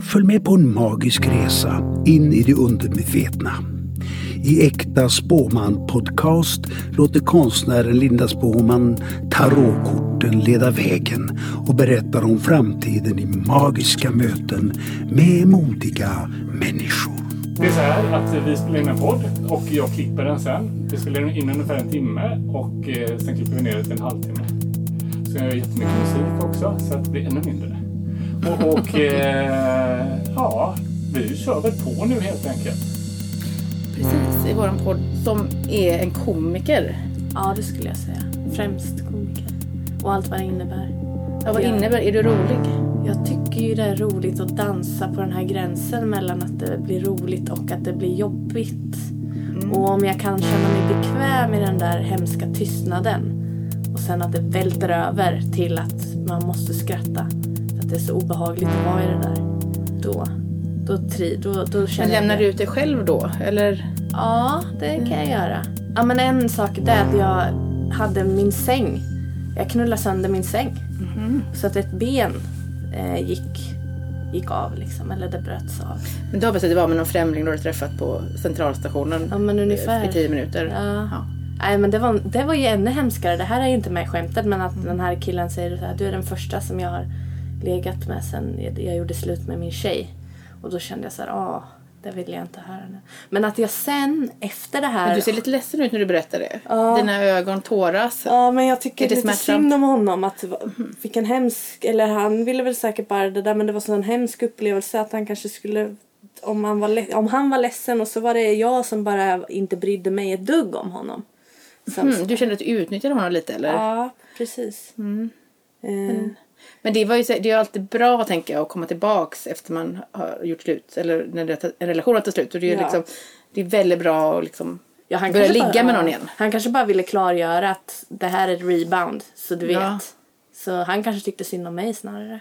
Följ med på en magisk resa in i det undermedvetna. I Äkta Spåman podcast låter konstnären Linda Spåman tarotkorten leda vägen och berättar om framtiden i magiska möten med modiga människor. Det är så här att vi spelar in en podd och jag klipper den sen. Vi spelar in ungefär en timme och eh, sen klipper vi ner det till en halvtimme. Sen gör jag jättemycket musik också så att det blir ännu mindre. Och, och eh, ja, vi kör väl på nu helt enkelt. Precis, i våran podd som är en komiker. Ja, det skulle jag säga. Främst komiker. Och allt vad det innebär. Ja, vad Ja. innebär Är du rolig? Jag tycker ju det är roligt att dansa på den här gränsen mellan att det blir roligt och att det blir jobbigt. Och om jag kan känna mig bekväm i den där hemska tystnaden och sen att det välter över till att man måste skratta att det är så obehagligt att vara i det där. Då, då, tri, då, då Men känner jag lämnar det. du ut dig själv då? Eller? Ja, det kan jag göra. Ja, men en sak är att jag hade min säng. Jag knullade sönder min säng. Så att ett ben eh, gick, gick av liksom, eller det bröts av. Men du hoppas att det var med någon främling du hade träffat på centralstationen Ja, men ungefär. i tio minuter? Ja. Ja. Nej, men det var, det var ju ännu hemskare. Det här är ju inte med skämtet, men att den här killen säger så här, du är den första som jag har legat med sen jag, gjorde slut med min tjej. Och då kände jag så här, ah, det vill jag inte höra nu. Men att jag sen, efter det här... Men du ser lite ledsen ut när du berättar det. Dina ögon tåras. Ja, men jag tycker Är det lite smärtsamt? synd om honom. Att, vilken hemsk, eller han ville väl säkert bara det där men det var så en hemsk upplevelse att han kanske skulle om han, var, om han var ledsen och så var det jag som bara inte brydde mig ett dugg om honom. Mm, du kände att du utnyttjade honom lite eller? Ja, precis. Eh, Men det, var ju, det är alltid bra tänker jag att komma tillbaks efter man har gjort slut. Eller när en relation har tagit slut. Och det, är Ja. liksom, det är väldigt bra att liksom ja, han börja ligga bara- med någon igen. Han kanske bara ville klargöra att det här är ett rebound, så du vet. Ja. Så han kanske tyckte synd om mig snarare.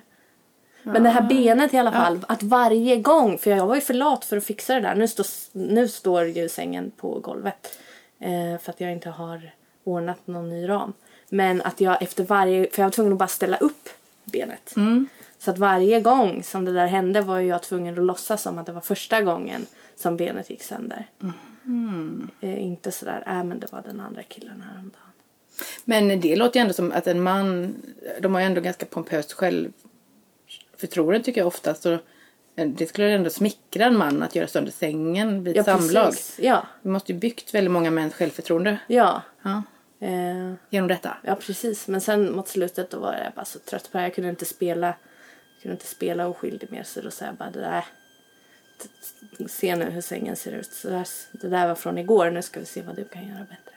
Men det här benet i alla fall, att varje gång, för jag var ju för lat för att fixa det där. Nu står, nu står ju sängen på golvet. Eh, för att jag inte har ordnat någon ny ram. Men att jag efter varje, för jag var tvungen att bara ställa upp benet. Så att varje gång som det där hände var jag tvungen att låtsas som att det var första gången som benet gick sönder. Eh, inte sådär, äh men det var den andra killen häromdagen. Men det låter ju ändå som att en man, de har ju ändå ganska pompöst självförtroende tycker jag oftast. Så det skulle ändå smickra en man att göra sönder sängen vid ett samlag. precis. Ja, Vi måste ju byggt väldigt många mäns självförtroende ja. ja, Eh, genom detta. Ja precis, men sen mot slutet då var jag bara så trött på det. Jag kunde inte spela, jag kunde inte spela oskyldig mer så då sa jag bara det där. Se nu hur sängen ser ut. Så där, det där var från igår, nu ska vi se vad du kan göra bättre.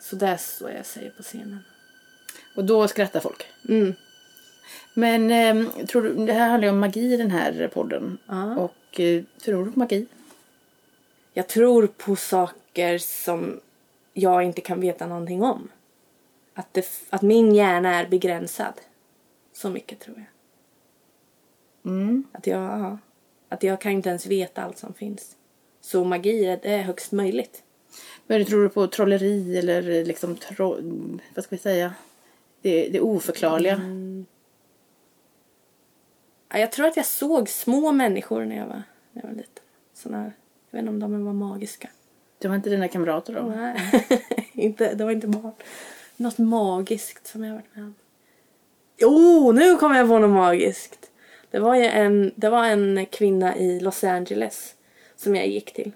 Så där står jag säger på scenen. Och då skrattar folk. Mm. Men ehm, tror du, det här handlar ju om magi den här podden. Ja. Och eh, tror du på magi? Jag tror på saker som jag inte kan veta någonting om. Att, det, att min hjärna är begränsad. Så mycket tror jag. Mm. Att jag, ja, att jag kan inte ens veta allt som finns. Så magi är, det är högst möjligt. Men tror du på trolleri eller liksom tro, vad ska vi säga? Det, det oförklarliga. Ja, Jag tror att jag såg små människor när jag var, när jag var liten. Såna, jag vet inte om de var magiska. Det var inte dina kamrater då? Nej, inte, det var inte barn. Något magiskt som jag varit med om. Jo, nu kommer jag på något magiskt. Det var ju en, det var en kvinna i Los Angeles som jag gick till.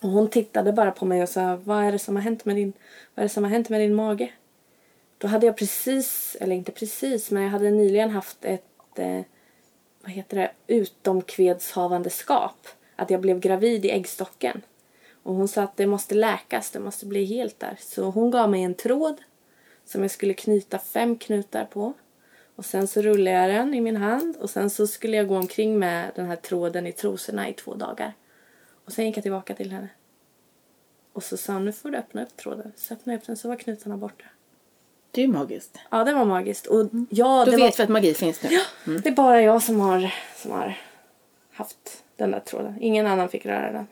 Och hon tittade bara på mig och sa, vad är det som har hänt med din, vad är det som har hänt med din mage? Då hade jag precis, eller inte precis, men jag hade nyligen haft ett, eh, vad heter det, utomkvedshavandeskap. Att jag blev gravid i äggstocken. Och hon sa att det måste läkas, det måste bli helt där. Så hon gav mig en tråd som jag skulle knyta fem knutar på. Och sen så rullade jag den i min hand och sen så skulle jag gå omkring med den här tråden i trosorna i två dagar. Och sen gick jag tillbaka till henne. Och så sa hon, nu får du öppna upp tråden. Så öppnade jag upp den så var knutarna borta. Det är ju magiskt. Ja, det var magiskt. Och ja, Då det vet var... vi att magi finns nu. Det är bara jag som har, som har haft den där tråden. Ingen annan fick röra den.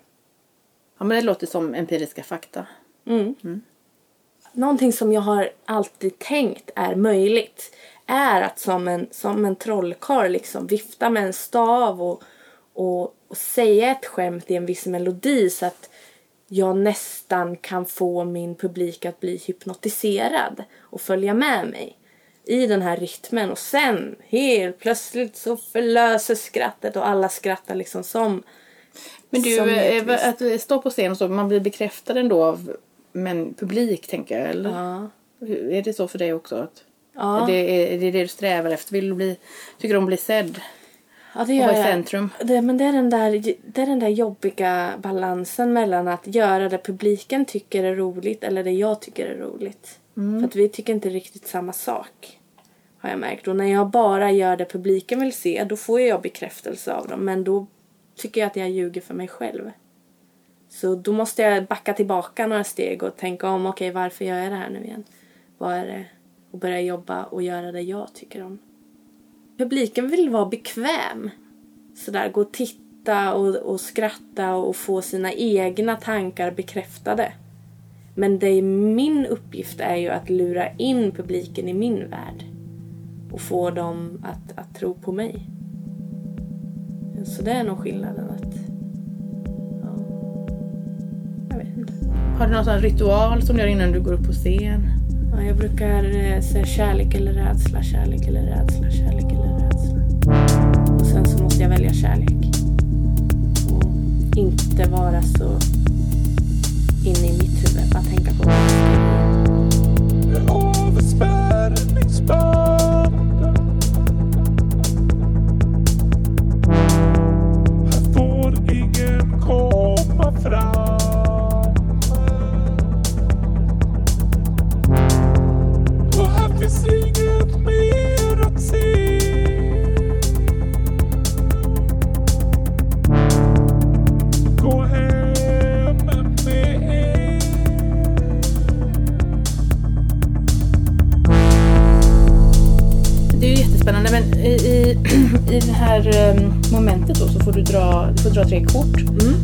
Ja, men det låter som empiriska fakta. Någonting som jag har alltid tänkt är möjligt är att som en, som en trollkarl liksom vifta med en stav och, och, och säga ett skämt i en viss melodi så att jag nästan kan få min publik att bli hypnotiserad och följa med mig i den här rytmen. Och sen helt plötsligt så förlöser skrattet och alla skrattar liksom som Men du, eh, att stå på scen och så, man blir bekräftad ändå av men publik tänker jag, eller? Ja. Är det så för dig också? Att Ja. det, är det det du strävar efter? Vill du bli, tycker du om att bli sedd? Ja, det Och gör vara i jag. centrum? Det, men det är, den där, det är den där jobbiga balansen mellan att göra det publiken tycker är roligt eller det jag tycker är roligt. För att vi tycker inte riktigt samma sak. Har jag märkt. Och när jag bara gör det publiken vill se då får jag bekräftelse av dem. Men då tycker jag att jag ljuger för mig själv. Så då måste jag backa tillbaka några steg och tänka om. Okej, varför gör jag det här nu igen? Vad är det? Och börja jobba och göra det jag tycker om. Publiken vill vara bekväm. Sådär, gå och titta och, och skratta och få sina egna tankar bekräftade. Men det är min uppgift är ju att lura in publiken i min värld. Och få dem att, att tro på mig. Så det är nog skillnaden att... Ja. Jag vet inte. Har du någon sån ritual som du gör innan du går upp på scen? Ja, jag brukar eh, säga kärlek eller rädsla, kärlek eller rädsla, kärlek eller rädsla. Och sen så måste jag välja kärlek. Och inte vara så inne i mitt huvud. Bara tänka på vad jag ska ge. Fram. Och här finns inget mer att se. Gå hem med er. Det är ju jättespännande men i, i, i här um, momentet då så får du dra, du får dra tre kort.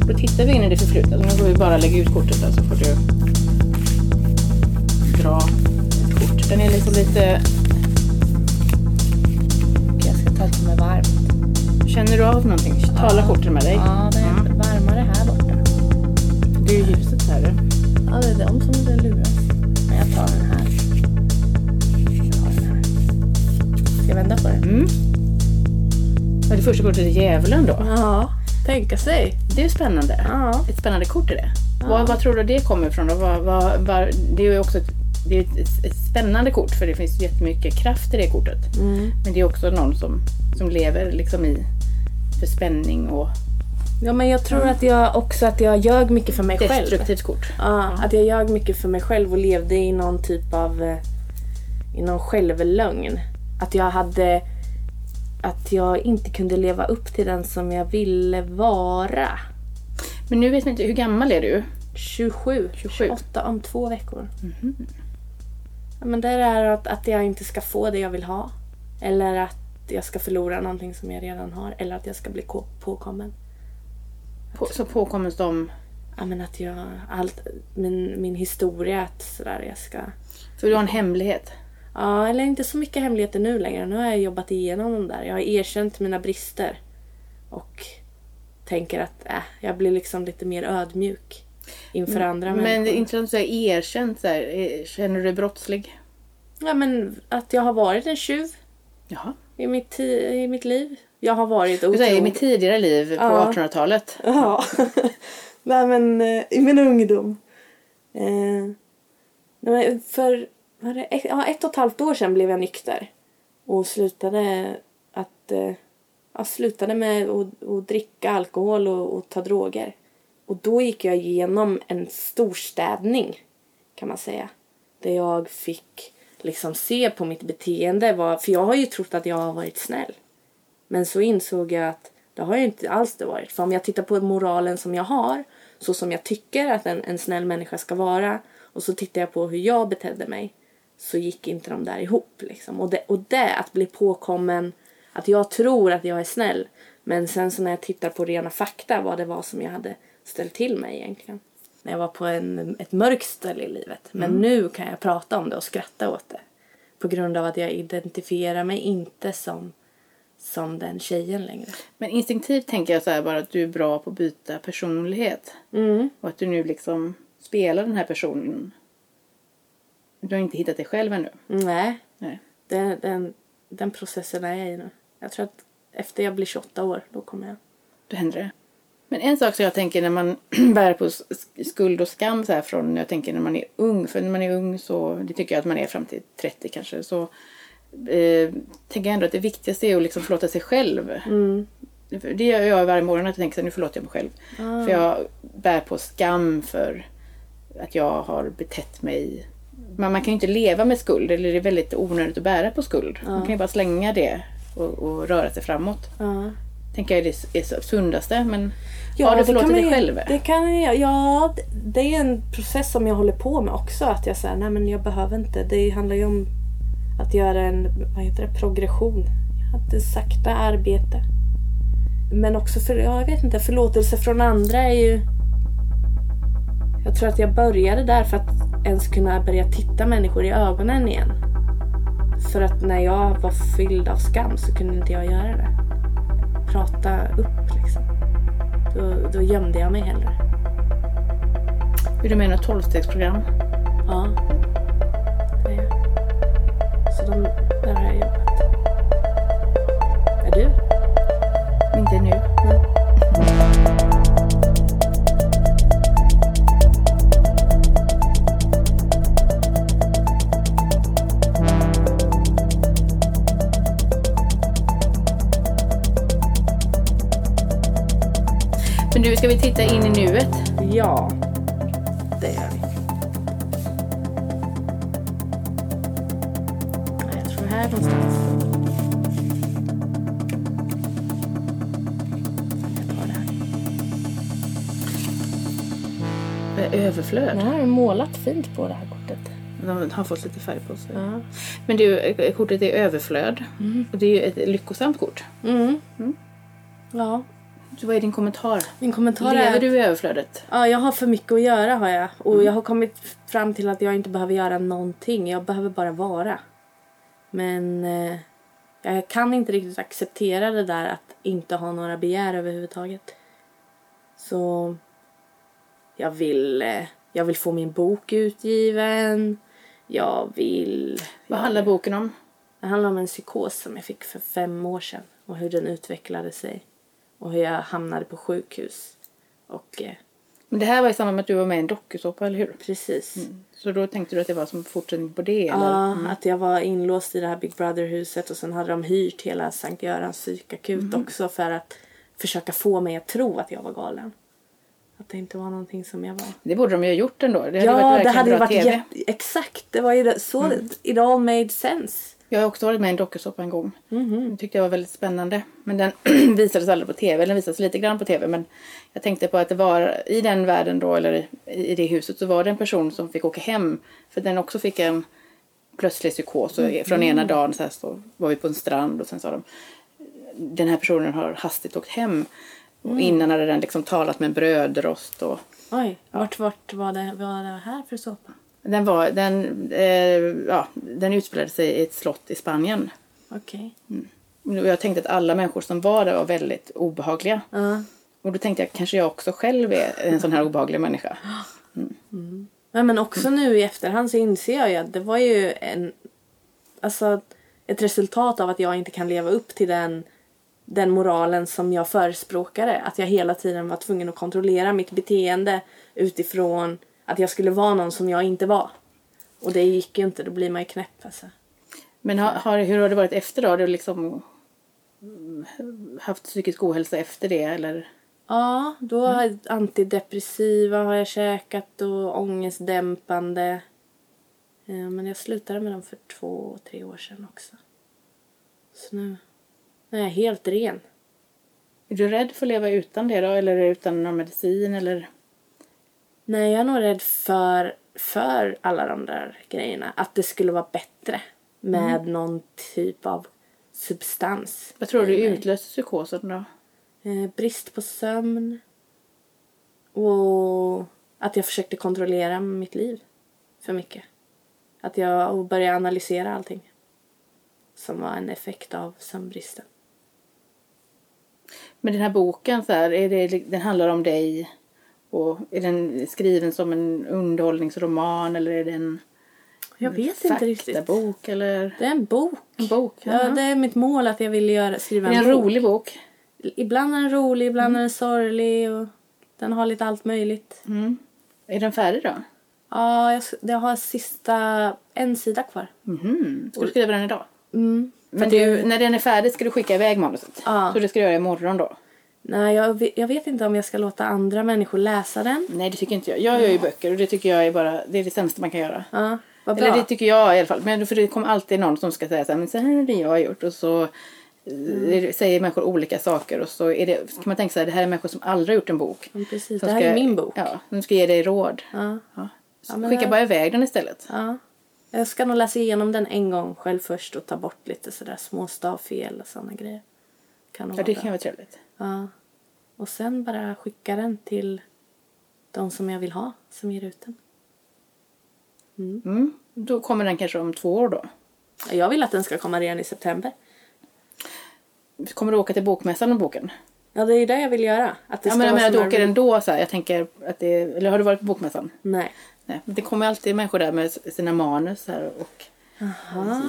Då tittar vi in i det förflutna. Så nu får vi bara lägga ut kortet där så får du dra ett kort. Den är liksom lite... Jag ska ta lite med varmt. Känner du av någonting? Talar korten med dig? Ja, det är varmare här borta. Det är ju ljuset här. du. Ja, det är de som det luras. Men jag tar den här. Jag tar den här. Ska jag vända på den? Mm. Och det första kortet är djävulen då. Ja, tänka sig. Det är ju spännande. Ja. Ett spännande kort är det. Vad, vad tror du det kommer ifrån? Då? Vad, vad, vad, det är ju också ett, det är ett, ett spännande kort för det finns jättemycket kraft i det kortet. Men det är också någon som, som lever liksom i för spänning och Ja, men jag tror att jag också att jag ljög mycket för mig själv. destruktivt kort. Ja, att jag ljög mycket för mig själv och levde i någon typ av eh, i någon självlögn. Att jag hade att jag inte kunde leva upp till den som jag ville vara. Men nu vet vi inte, hur gammal är du? 27, 27. 28 om två veckor. Ja, men det är att, att jag inte ska få det jag vill ha. Eller att jag ska förlora någonting som jag redan har. Eller att jag ska bli ko- påkommen. På, så påkommes de, Ja, men att jag, allt, min, min historia, att sådär jag ska... för du har en hemlighet. Ja, eller inte så mycket hemligheter nu längre. Nu har jag jobbat igenom dem där. Jag har erkänt mina brister. Och tänker att äh, jag blir liksom lite mer ödmjuk inför andra Men det är människor. intressant att säga erkänt så här. eh, Känner du dig brottslig? Ja, men att jag har varit en tjuv Jaha. i mitt, i mitt liv. Jag har varit säger, I otrogen. mitt tidigare liv på Ja. 1800-talet. Ja. Nej men eh, i min ungdom. Eh, men för var det ett, ja, ett och ett halvt år sedan blev jag nykter. Och slutade att eh, ja, slutade med att, att dricka alkohol och, och ta droger. Och då gick jag igenom en storstädning kan man säga. Där jag fick liksom se på mitt beteende. Var, för jag har ju trott att jag har varit snäll. Men så insåg jag att det har ju inte alls det varit. För om jag tittar på moralen som jag har, så som jag tycker att en, en snäll människa ska vara, och så tittar jag på hur jag betedde mig, så gick inte de där ihop. Liksom. Och, det, och det, att bli påkommen, att jag tror att jag är snäll, men sen så när jag tittar på rena fakta, vad det var som jag hade ställt till mig egentligen. När jag var på en, ett mörkt ställe i livet. Men nu kan jag prata om det och skratta åt det. På grund av att jag identifierar mig inte som, som den tjejen längre. Men instinktivt tänker jag så här bara att du är bra på att byta personlighet. Mm. Och att du nu liksom spelar den här personen. Du har inte hittat dig själv ännu. Nej, Nej. den, den, den processen är jag i nu. Jag tror att efter jag blir 28 år, då kommer jag. Då händer det. Men en sak som jag tänker när man bär på skuld och skam så här från, jag tänker när man är ung, för när man är ung så, det tycker jag att man är fram till 30 kanske, så eh, tänker jag ändå att det viktigaste är att liksom förlåta sig själv. För Det gör jag varje morgon, att jag tänker så här, nu förlåter jag mig själv. För jag bär på skam för att jag har betett mig men man kan ju inte leva med skuld, eller det är väldigt onödigt att bära på skuld. Man kan ju bara slänga det och, och röra sig framåt. Ja. Tänker jag är det är så sundaste, men har du det förlåtit dig själv? Det kan jag, ja, det- det är en process som jag håller på med också. Att jag säger, nej men jag behöver inte. Det handlar ju om att göra en, vad heter det, progression. Att det sakta arbete. Men också för, ja, jag vet inte, förlåtelse från andra är ju... Jag tror att jag började där för att ens kunna börja titta människor i ögonen igen. För att när jag var fylld av skam så kunde inte jag göra det. Prata upp liksom. Då, då gömde jag mig hellre. Är du med i något tolvstegsprogram? Ja. Så de, ska vi titta in i nuet? Ja. Det gör vi. Jag tror här någonstans. Jag tar det här. Överflöd. Nu har målat fint på det här kortet. De har fått lite färg på sig. Ja. Men du, eh, kortet är överflöd. Och det är ju ett lyckosamt kort. Mm. Ja. Så vad är din kommentar? Min kommentar Lever är... du i överflödet? Ja, jag har för mycket att göra har jag. Och jag har kommit fram till att jag inte behöver göra någonting. Jag behöver bara vara. Men eh, jag kan inte riktigt acceptera det där att inte ha några begär överhuvudtaget. Så jag vill, eh, jag vill få min bok utgiven. Jag vill... Vad handlar boken om? Det handlar om en psykos som jag fick för fem år sedan. Och hur den utvecklade sig. Och hur jag hamnade på sjukhus. Och eh, Men det här var i samband med att du var med i en dokusåpa, eller hur? precis. Så då tänkte du att det var som fortsättning på det? Eller? Ja, att jag var inlåst i det här Big Brother-huset och sen hade de hyrt hela Sankt Görans psykakut också för att försöka få mig att tro att jag var galen. Att det inte var någonting som jag var. Det borde de ju ha gjort ändå. Det hade ja, varit det hade varit jätte... Exakt, det var ju det, så it all made sense. Jag har också varit med i en dokusåpa en gång. Mhm. Det tyckte jag var väldigt spännande. Men den visades aldrig på tv. Den visades lite grann på tv. Men jag tänkte på att det var i den världen då, eller i det huset, så var det en person som fick åka hem. För den också fick en plötslig psykos. Och Mm. Från ena dagen så, här, så var vi på en strand och sen sa de den här personen har hastigt åkt hem. Och Mm. innan hade den liksom talat med en brödrost. Och Oj, vart, vart var, det, var det här för såpa? Den, var, den, eh, ja, den utspelade sig i ett slott i Spanien. Okej. Och Jag tänkte att alla människor som var där var väldigt obehagliga. Ja. Och då tänkte jag kanske jag också själv är en sån här obehaglig människa. Ja, men också nu i efterhand så inser jag ju att det var ju en... Alltså ett resultat av att jag inte kan leva upp till den, den moralen som jag förespråkade. Att jag hela tiden var tvungen att kontrollera mitt beteende utifrån att jag skulle vara någon som jag inte var. Och det gick ju inte, då blir man ju knäpp alltså. Men har, har, hur har det varit efter då? Har du liksom mm, haft psykisk ohälsa efter det eller? Ja, då har jag antidepressiva har jag käkat och ångestdämpande. Eh, Men jag slutade med dem för två, tre år sedan också. Så nu, nu är jag helt ren. Är du rädd för att leva utan det då? Eller utan någon medicin eller? Nej, jag är nog rädd för, för alla de där grejerna. Att det skulle vara bättre med någon typ av substans. Vad tror du utlöser psykosen då? Eh, brist på sömn. Och att jag försökte kontrollera mitt liv för mycket. Att jag började analysera allting. som var en effekt av sömnbristen. Men den här boken, så här, är det, den handlar om dig och är den skriven som en underhållningsroman eller är det en Jag vet inte riktigt. faktabok eller Det är en bok. en bok? Ja, det är mitt mål att jag vill göra, skriva en, en bok. rolig bok? Ibland är den rolig, ibland är den sorglig och den har lite allt möjligt. Mm. Är den färdig då? Ja, jag, jag har sista en sida kvar. Mhm. Ska du skriva den idag? Mm. Men du, när den är färdig ska du skicka iväg manuset? Ja. Så det ska du göra imorgon då? Nej, jag, jag vet inte om jag ska låta andra människor läsa den. Nej det tycker inte jag. Jag gör ju böcker och det tycker jag är bara det är det sämsta man kan göra. Ja, vad bra. Eller det tycker jag i alla fall. Men för det kommer alltid någon som ska säga så här, men så här är det jag har gjort. Och så eh, säger människor olika saker. Och så är det, kan man tänka sig det här är människor som aldrig har gjort en bok. Ja, precis. Som Det här är min bok. Ja, de ska ge dig råd. Ja. Ja. Skicka det- bara iväg den istället. Ja. Jag ska nog läsa igenom den en gång själv först och ta bort lite sådär små stavfel och sådana grejer. Kan Ja, det kan vara trevligt. Ja. Och sen bara skicka den till de som jag vill ha som ger ut den. Mm. Då kommer den kanske om två år då. Jag vill att den ska komma redan i september. Kommer du åka till bokmässan med boken? Ja, det är ju det jag vill göra. Att det Ja, ska men jag menar att du åker ändå så här. Jag tänker att det eller har du varit på bokmässan? Nej. Nej, det kommer alltid människor där med sina manus här och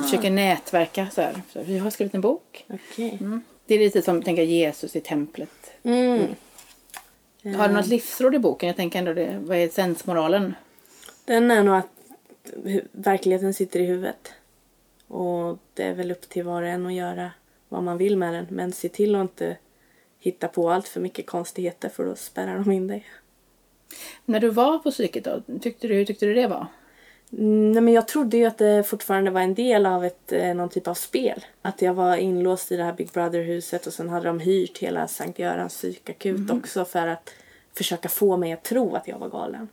försöker nätverka så här. Så vi har skrivit en bok. Okej. Mm. Det är lite som tänker Jesus i templet. Mm. Har du något livsråd i boken? Jag tänker ändå det. Vad är sensmoralen? Den är nog att verkligheten sitter i huvudet. Och det är väl upp till var och en att göra vad man vill med den. Men se till att inte hitta på allt för mycket konstigheter för då spärrar de in dig. När du var på psyket då, tyckte du, hur tyckte du det var? Mm, Nej, men jag trodde ju att det fortfarande var en del av ett, eh, någon typ av spel. Att jag var inlåst i det här Big Brother-huset och sen hade de hyrt hela Sankt Görans psykakut också för att försöka få mig att tro att jag var galen.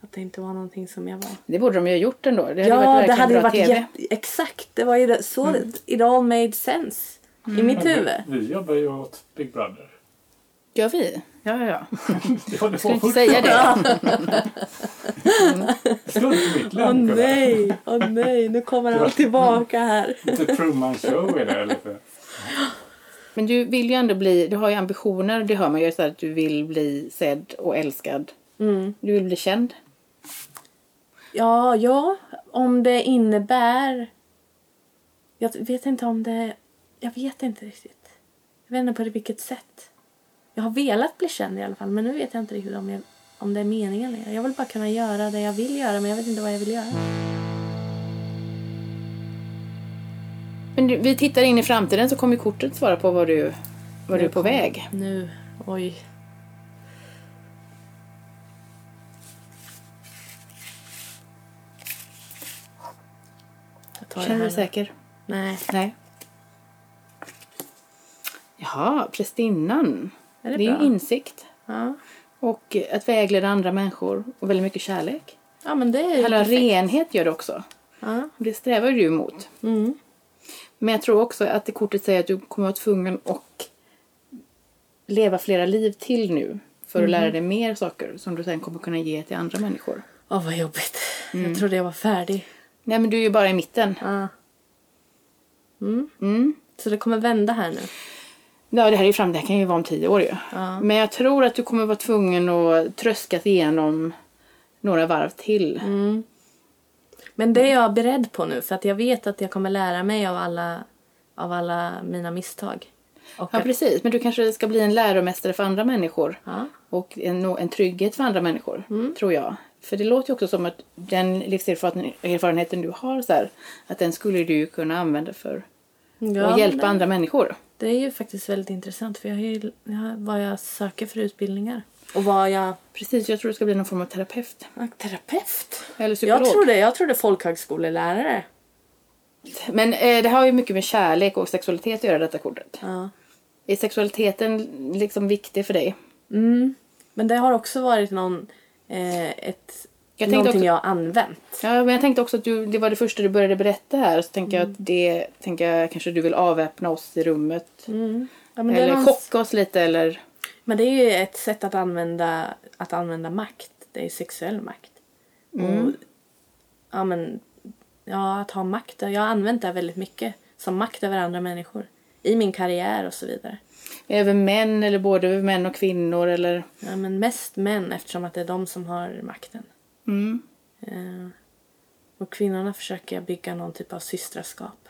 Att det inte var någonting som jag var. Det borde de ju ha gjort ändå. Det hade ja, varit det hade varit TV. jätte... Exakt, det var ju det. så it all made sense i mitt huvud. Vi jobbar ju åt Big Brother. Gör vi? Ja, ja, ja. Ska du inte säga det? Mitt Åh gubbar. nej, åh nej, nu kommer allt tillbaka här. The Truman Show är det lite. Men du vill ju ändå bli, du har ju ambitioner, det hör man ju så att du vill bli sedd och älskad. Mm. Du vill bli känd. Ja, ja, om det innebär... Jag vet inte om det... Jag vet inte riktigt. Jag vet inte på vilket sätt. Jag har velat bli känd i alla fall, men nu vet jag inte riktigt om, jag, om det är meningen längre. Jag vill bara kunna göra det jag vill göra, men jag vet inte vad jag vill göra. Men du, vi tittar in i framtiden så kommer kortet svara på var du, var du är på väg. Nu, oj. Känner du dig säker? Nej. Nej. Jaha, prästinnan. Är det det är bra? insikt. Ja. Och att vägleda andra människor och väldigt mycket kärlek. ja, men det är perfekt. renhet gör det också. Ja. Det strävar du emot. Mm. Men jag tror också att det kortet säger att du kommer vara tvungen att leva flera liv till nu. För att lära dig mer saker som du sen kommer kunna ge till andra människor. Åh, vad jobbigt. Mm. Jag trodde jag var färdig. Nej men du är ju bara i mitten. Mm. Mm. Så det kommer vända här nu. Ja det här är fram, det här kan ju vara om tio år ju. Ja. Men jag tror att du kommer vara tvungen att tröskas igenom några varv till. Mm. Men det är jag beredd på nu för att jag vet att jag kommer lära mig av alla, av alla mina misstag. Och Ja att- precis, men du kanske ska bli en läromästare för andra människor. Ja. Och en, en trygghet för andra människor, tror jag. För det låter ju också som att den livserfarenheten du har, så här, att den skulle du kunna använda för Ja, att hjälpa det, andra människor. Det är ju faktiskt väldigt intressant för jag har ju vad jag söker för utbildningar. Och vad jag... Precis, jag tror du ska bli någon form av terapeut. Terapeut? Eller psykolog. Jag trodde, jag trodde folkhögskolelärare. Men eh, det har ju mycket med kärlek och sexualitet att göra detta kortet. Ja. Är sexualiteten liksom viktig för dig? Mm. Men det har också varit någon, eh, ett, Jag någonting också- jag har använt. Ja, men jag tänkte också att du, det var det första du började berätta här. Så tänker jag att det tänker jag kanske du vill avväpna oss i rummet. Mm. Ja, eller någon, chocka oss lite eller... men det är ju ett sätt att använda, att använda makt. Det är sexuell makt. Och, ja, men, ja, att ha makt. Jag har använt det väldigt mycket som makt över andra människor. I min karriär och så vidare. Över män eller både över män och kvinnor eller? Ja, men mest män eftersom att det är de som har makten. Mm. Eh, och kvinnorna försöker bygga någon typ av systraskap.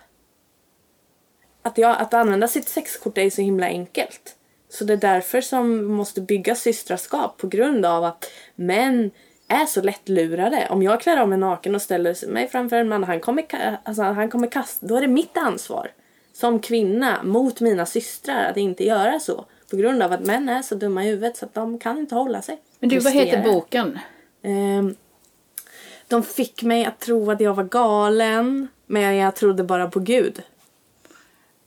Att, jag, att använda sitt sexkort är så himla enkelt. Så det är därför som måste bygga systraskap på grund av att män är så lättlurade. Om jag klär av mig naken och ställer mig framför en man, han kommer, alltså, han kommer kasta, då är det mitt ansvar som kvinna mot mina systrar att inte göra så. På grund av att män är så dumma i huvudet så att de kan inte hålla sig. Men du, vad heter boken? Ehm, de fick mig att tro att jag var galen, men jag trodde bara på Gud.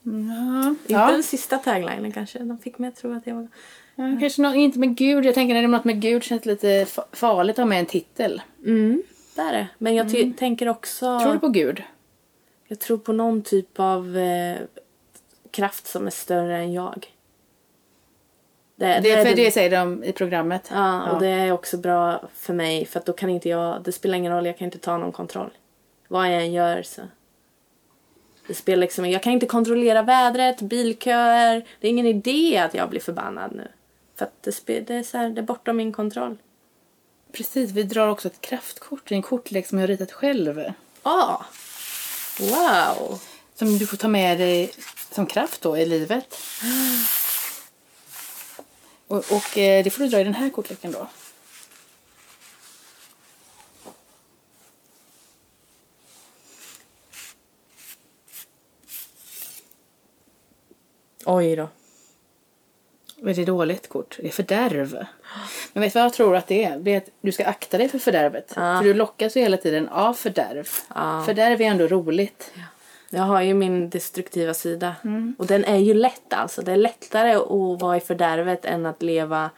Ja. Inte ja. den sista taglinen kanske. De fick mig att tro att jag var... ja kanske något, inte med Gud. Jag tänker när det är något med Gud känns lite fa- farligt att ha med en titel. Mm, det är det. Men jag ty- tänker också... Tror du på Gud? Jag tror på någon typ av eh, kraft som är större än jag. Det, Det är för det säger de i programmet. Ja, och det är också bra för mig för att då kan inte jag, det spelar ingen roll, jag kan inte ta någon kontroll. Vad jag än gör så. Det spelar liksom, jag kan inte kontrollera vädret, bilköer. Det är ingen idé att jag blir förbannad nu. För att det, spe, det, är, så här, det är bortom min kontroll. Precis, vi drar också ett kraftkort. En kortlek som jag har ritat själv. Ah! Wow! Som du får ta med dig som kraft då i livet. Och, och eh, det får du dra i den här kortleken då. Oj då. Är det dåligt kort? Det är fördärv. Men vet du vad jag tror att det är? Det är att du ska akta dig för fördärvet. För du lockas ju hela tiden av fördärv. Ja. Fördärv är ändå roligt. Jag har ju min destruktiva sida. Och den är ju lätt alltså. Det är lättare att vara i fördärvet än att leva,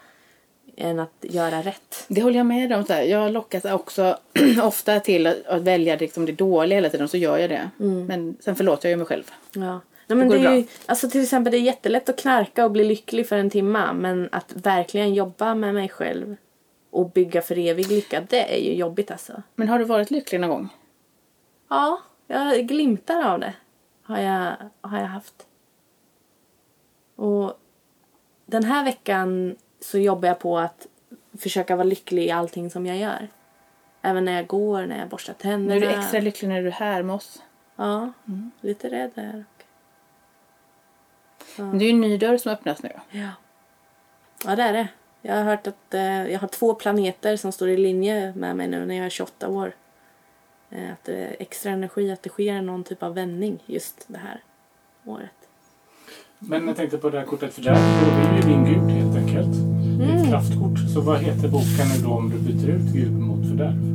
än att göra rätt. Det håller jag med om. Jag lockas också ofta till att, välja liksom det dåliga hela tiden. Så gör jag det. Men sen förlåter jag ju mig själv. Ja. Nej, men det det är ju, alltså till exempel det är jättelätt att knarka och bli lycklig för en timma men att verkligen jobba med mig själv och bygga för evig lycka, det är ju jobbigt alltså. Men har du varit lycklig någon gång? Ja, jag glimtar av det har jag, har jag haft. Och den här veckan så jobbar jag på att försöka vara lycklig i allting som jag gör. Även när jag går, när jag borstar Nu tänderna. är du extra lycklig när du är här med oss. Ja, lite rädd är Men det är ju en ny dörr som öppnas nu. Ja. Ja, det är det. Jag har hört att eh, jag har två planeter som står i linje med mig nu när jag är 28 år. Eh, att det är extra energi, att det sker någon typ av vändning just det här året. Men jag tänkte på det här kortet för där, då är det ju din gud helt enkelt. Det är ett kraftkort. Så vad heter boken nu då om du byter ut gud mot fördärv?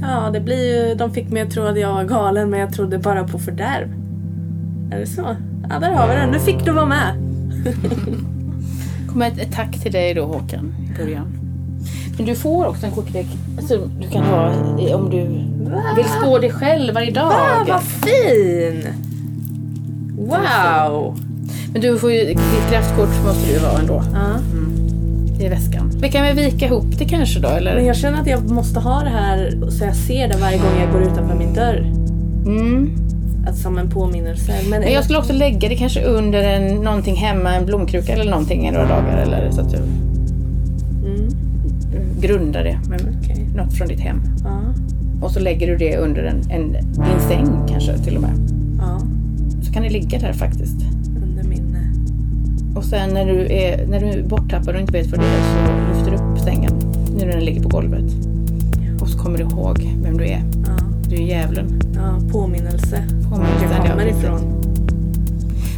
Ja, det blir ju... De fick mig att tro att jag var galen men jag trodde bara på fördärv. Är det så? Ja, där har vi den. Nu fick du vara med. kommer ett, ett tack till dig då Håkan i början. Men du får också en kortlek alltså, du kan ha i- om du vill spå dig själv varje dag. Ah, vad fin! Wow! Men du får ju, ditt kraftkort måste du ha ändå Ja. i väskan. Vi kan väl vika ihop det kanske då eller? Men jag känner att jag måste ha det här så jag ser det varje gång jag går utanför min dörr. Mm. Att som en påminnelse. Men, Men jag skulle också lägga det kanske under en, någonting hemma, en blomkruka eller någonting i några dagar eller så att du Mm, grundar det med okej. något från ditt hem. Ja, Och så lägger du det under en, en, din säng kanske till och med. ja. Så kan det ligga där faktiskt. Under min... eh, Och sen när du är, när du är borttappad och inte vet vad det är så lyfter du upp sängen. Nu när den ligger på golvet. Och så kommer du ihåg vem du är. Ja, Du är djävulen. ja, påminnelse. Påminnelsen, jag kommer ifrån.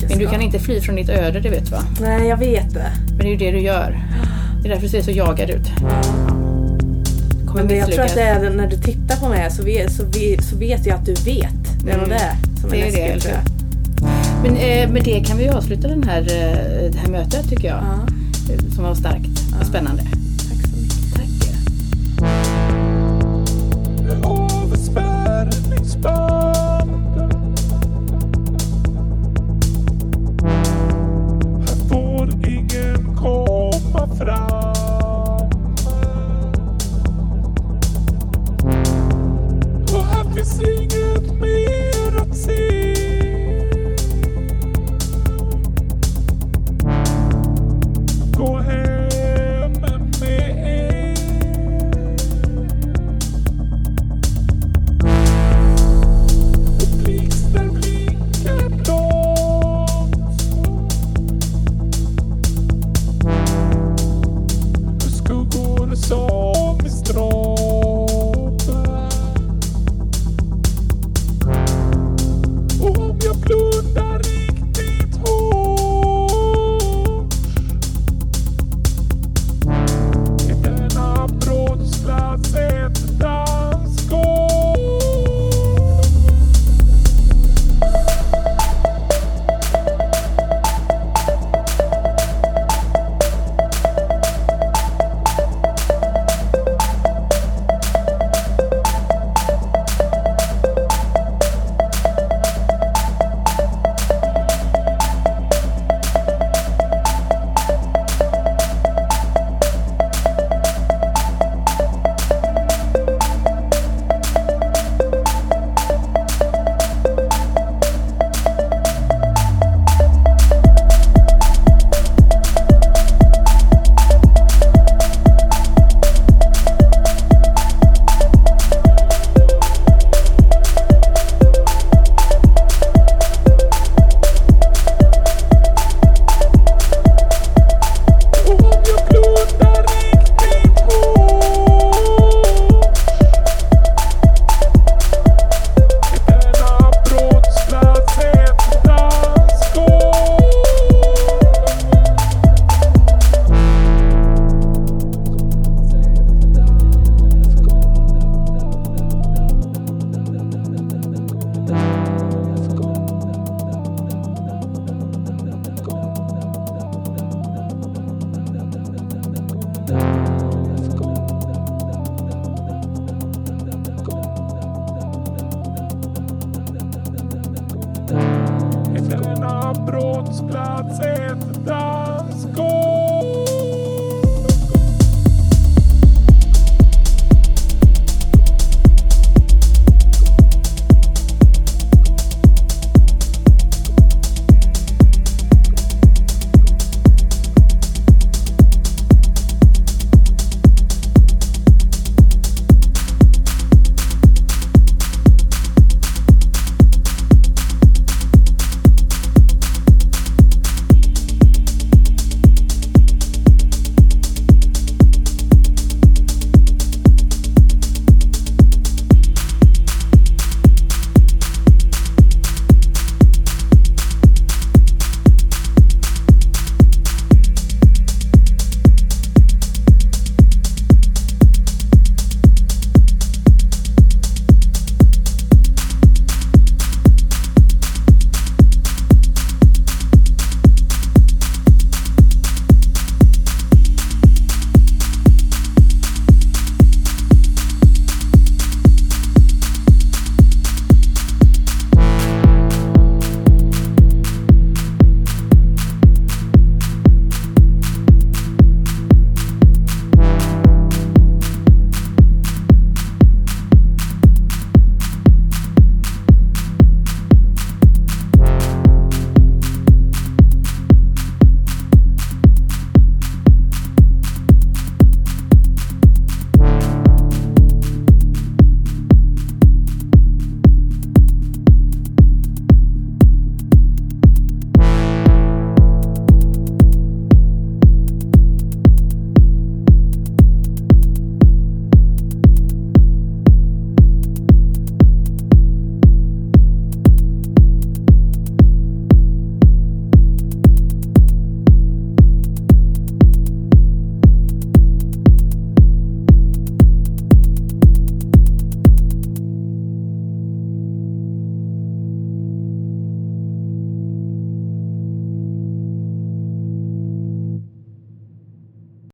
Men du kan inte fly från ditt öde, det vet du va? Nej, jag vet det. Men det är ju det du gör. Det är därför du ser så jagad ut. Kommer Men jag tror att det är när du tittar på mig så vet, så vet, så vet jag att du vet. Det är Mm. det som är Det är det, läskigt. tror jag. Men eh, med det kan vi avsluta den här, eh, det här mötet tycker jag. Ja, Eh, Som var starkt och spännande.